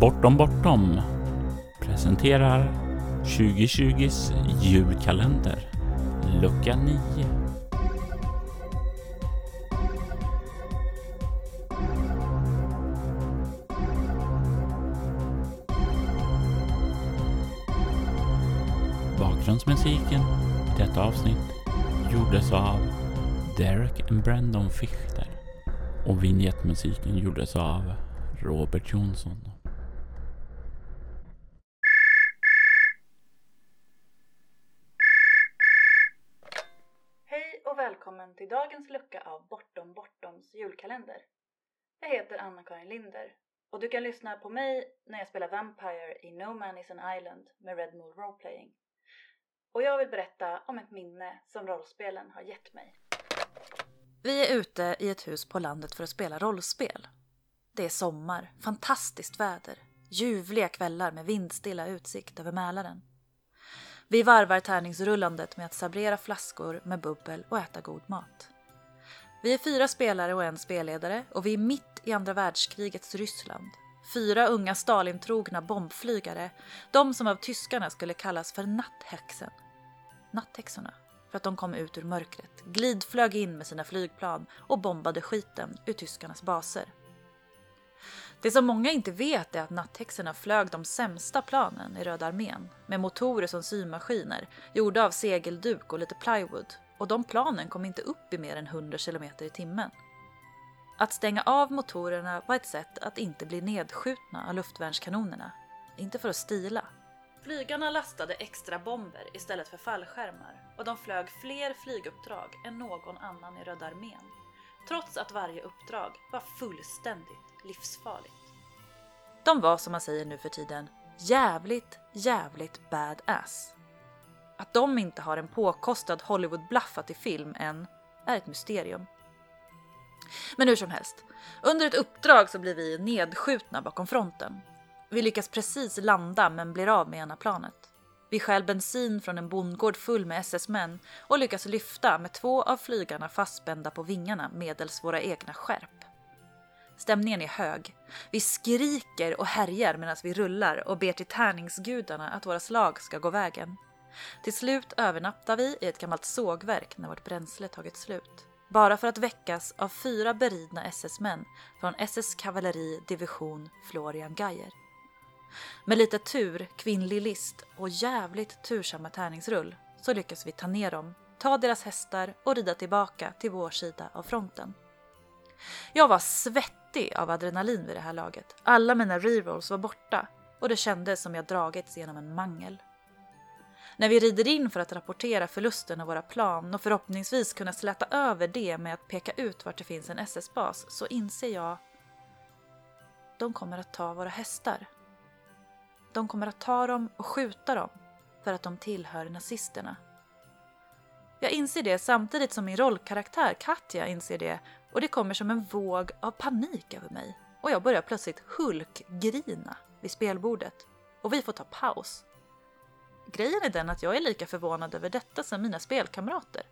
Bortom Bortom presenterar 2020s julkalender, lucka 9. Bakgrundsmusiken i detta avsnitt gjordes av Derek and Brandon Fichter och vignettmusiken gjordes av Robert Jonsson. Hej och välkommen till dagens lucka av Bortom Bortoms julkalender. Jag heter Anna-Karin Linder och du kan lyssna på mig när jag spelar Vampire i No Man is an Island med Red Moon Roleplaying. Och jag vill berätta om ett minne som rollspelen har gett mig. Vi är ute i ett hus på landet för att spela rollspel. Det är sommar, fantastiskt väder, ljuvliga kvällar med vindstilla utsikt över Mälaren. Vi varvar tärningsrullandet med att sabrera flaskor med bubbel och äta god mat. Vi är fyra spelare och en spelledare och vi är mitt i andra världskrigets Ryssland. Fyra unga Stalintrogna bombflygare, de som av tyskarna skulle kallas för natthäxen. Natthäxorna, för att de kom ut ur mörkret, glidflög in med sina flygplan och bombade skiten ur tyskarnas baser. Det som många inte vet är att natthäxorna flög de sämsta planen i Röda armén med motorer som symaskiner gjorda av segelduk och lite plywood och de planen kom inte upp i mer än 100 km i timmen. Att stänga av motorerna var ett sätt att inte bli nedskjutna av luftvärnskanonerna, inte för att stila. Flygarna lastade extra bomber istället för fallskärmar och de flög fler flyguppdrag än någon annan i Röda armén. Trots att varje uppdrag var fullständigt livsfarligt. De var som man säger nu för tiden jävligt, jävligt badass. Att de inte har en påkostad Hollywood-blaffat i film än är ett mysterium. Men hur som helst, under ett uppdrag så blir vi nedskjutna bakom fronten. Vi lyckas precis landa men blir av med ena planet. Vi stjäl bensin från en bondgård full med SS-män och lyckas lyfta med två av flygarna fastspända på vingarna medels våra egna skärp. Stämningen är hög. Vi skriker och härjar medan vi rullar och ber till tärningsgudarna att våra slag ska gå vägen. Till slut övernattar vi i ett gammalt sågverk när vårt bränsle tagit slut. Bara för att väckas av fyra beridna SS-män från SS kavalleri division Florian Geyer. Med lite tur, kvinnlig list och jävligt tursamma tärningsrull så lyckas vi ta ner dem, ta deras hästar och rida tillbaka till vår sida av fronten. Jag var svettig av adrenalin vid det här laget. Alla mina rerolls var borta och det kändes som jag dragits genom en mangel. När vi rider in för att rapportera förlusten av våra plan och förhoppningsvis kunna släta över det med att peka ut vart det finns en SS-bas så inser jag de kommer att ta våra hästar. De kommer att ta dem och skjuta dem för att de tillhör nazisterna. Jag inser det samtidigt som min rollkaraktär Katja inser det och det kommer som en våg av panik över mig. Och jag börjar plötsligt hulkgrina vid spelbordet. Och vi får ta paus. Grejen är den att jag är lika förvånad över detta som mina spelkamrater.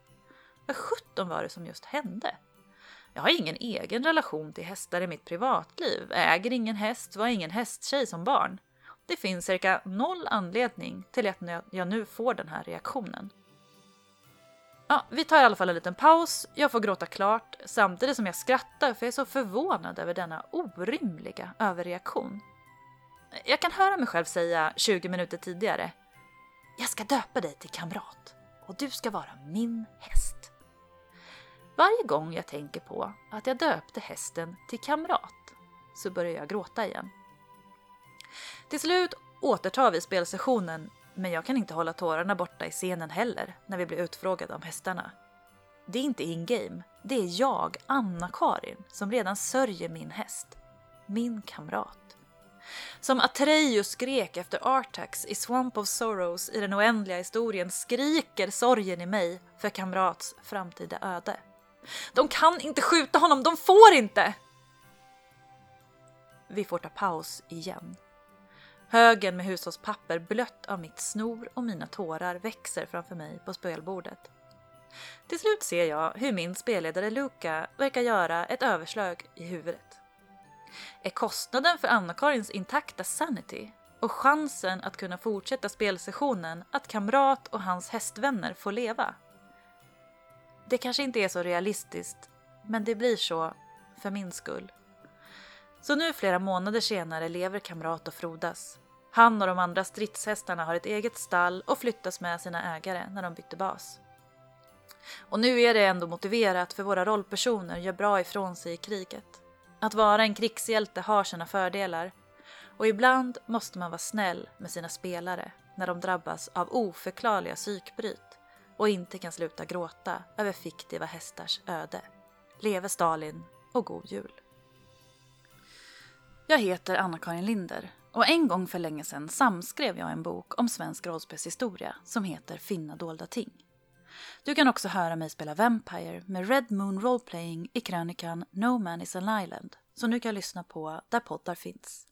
Vad sjutton var det som just hände? Jag har ingen egen relation till hästar i mitt privatliv, äger ingen häst, var ingen hästtjej som barn. Det finns cirka noll anledning till att jag nu får den här reaktionen. Ja, vi tar i alla fall en liten paus. Jag får gråta klart samtidigt som jag skrattar för jag är så förvånad över denna orimliga överreaktion. Jag kan höra mig själv säga 20 minuter tidigare. Jag ska döpa dig till kamrat och du ska vara min häst. Varje gång jag tänker på att jag döpte hästen till kamrat så börjar jag gråta igen. Till slut återtar vi spelsessionen men jag kan inte hålla tårarna borta i scenen heller när vi blir utfrågade om hästarna. Det är inte in-game. Det är jag, Anna-Karin, som redan sörjer min häst. Min kamrat. Som Atreus skrek efter Artax i Swamp of Sorrows i den oändliga historien skriker sorgen i mig för kamrats framtida öde. De kan inte skjuta honom, de får inte! Vi får ta paus igen. Högen med hushållspapper blött av mitt snor och mina tårar växer framför mig på spelbordet. Till slut ser jag hur min spelledare Luca verkar göra ett överslag i huvudet. är kostnaden för Anna-Karins intakta sanity och chansen att kunna fortsätta spelsessionen att Kamrat och hans hästvänner får leva. Det kanske inte är så realistiskt, men det blir så för min skull. Så nu flera månader senare lever Kamrat och frodas. Han och de andra stridshästarna har ett eget stall och flyttas med sina ägare när de bytte bas. Och nu är det ändå motiverat för våra rollpersoner gör bra ifrån sig i kriget. Att vara en krigshjälte har sina fördelar och ibland måste man vara snäll med sina spelare när de drabbas av oförklarliga psykbryt och inte kan sluta gråta över fiktiva hästars öde. Leve Stalin och god jul! Jag heter Anna-Karin Linder och en gång för länge sedan samskrev jag en bok om svensk rollspelshistoria som heter Finna dolda ting. Du kan också höra mig spela Vampire med Red Moon Roleplaying i krönikan No Man is an Island som du kan lyssna på där poddar finns.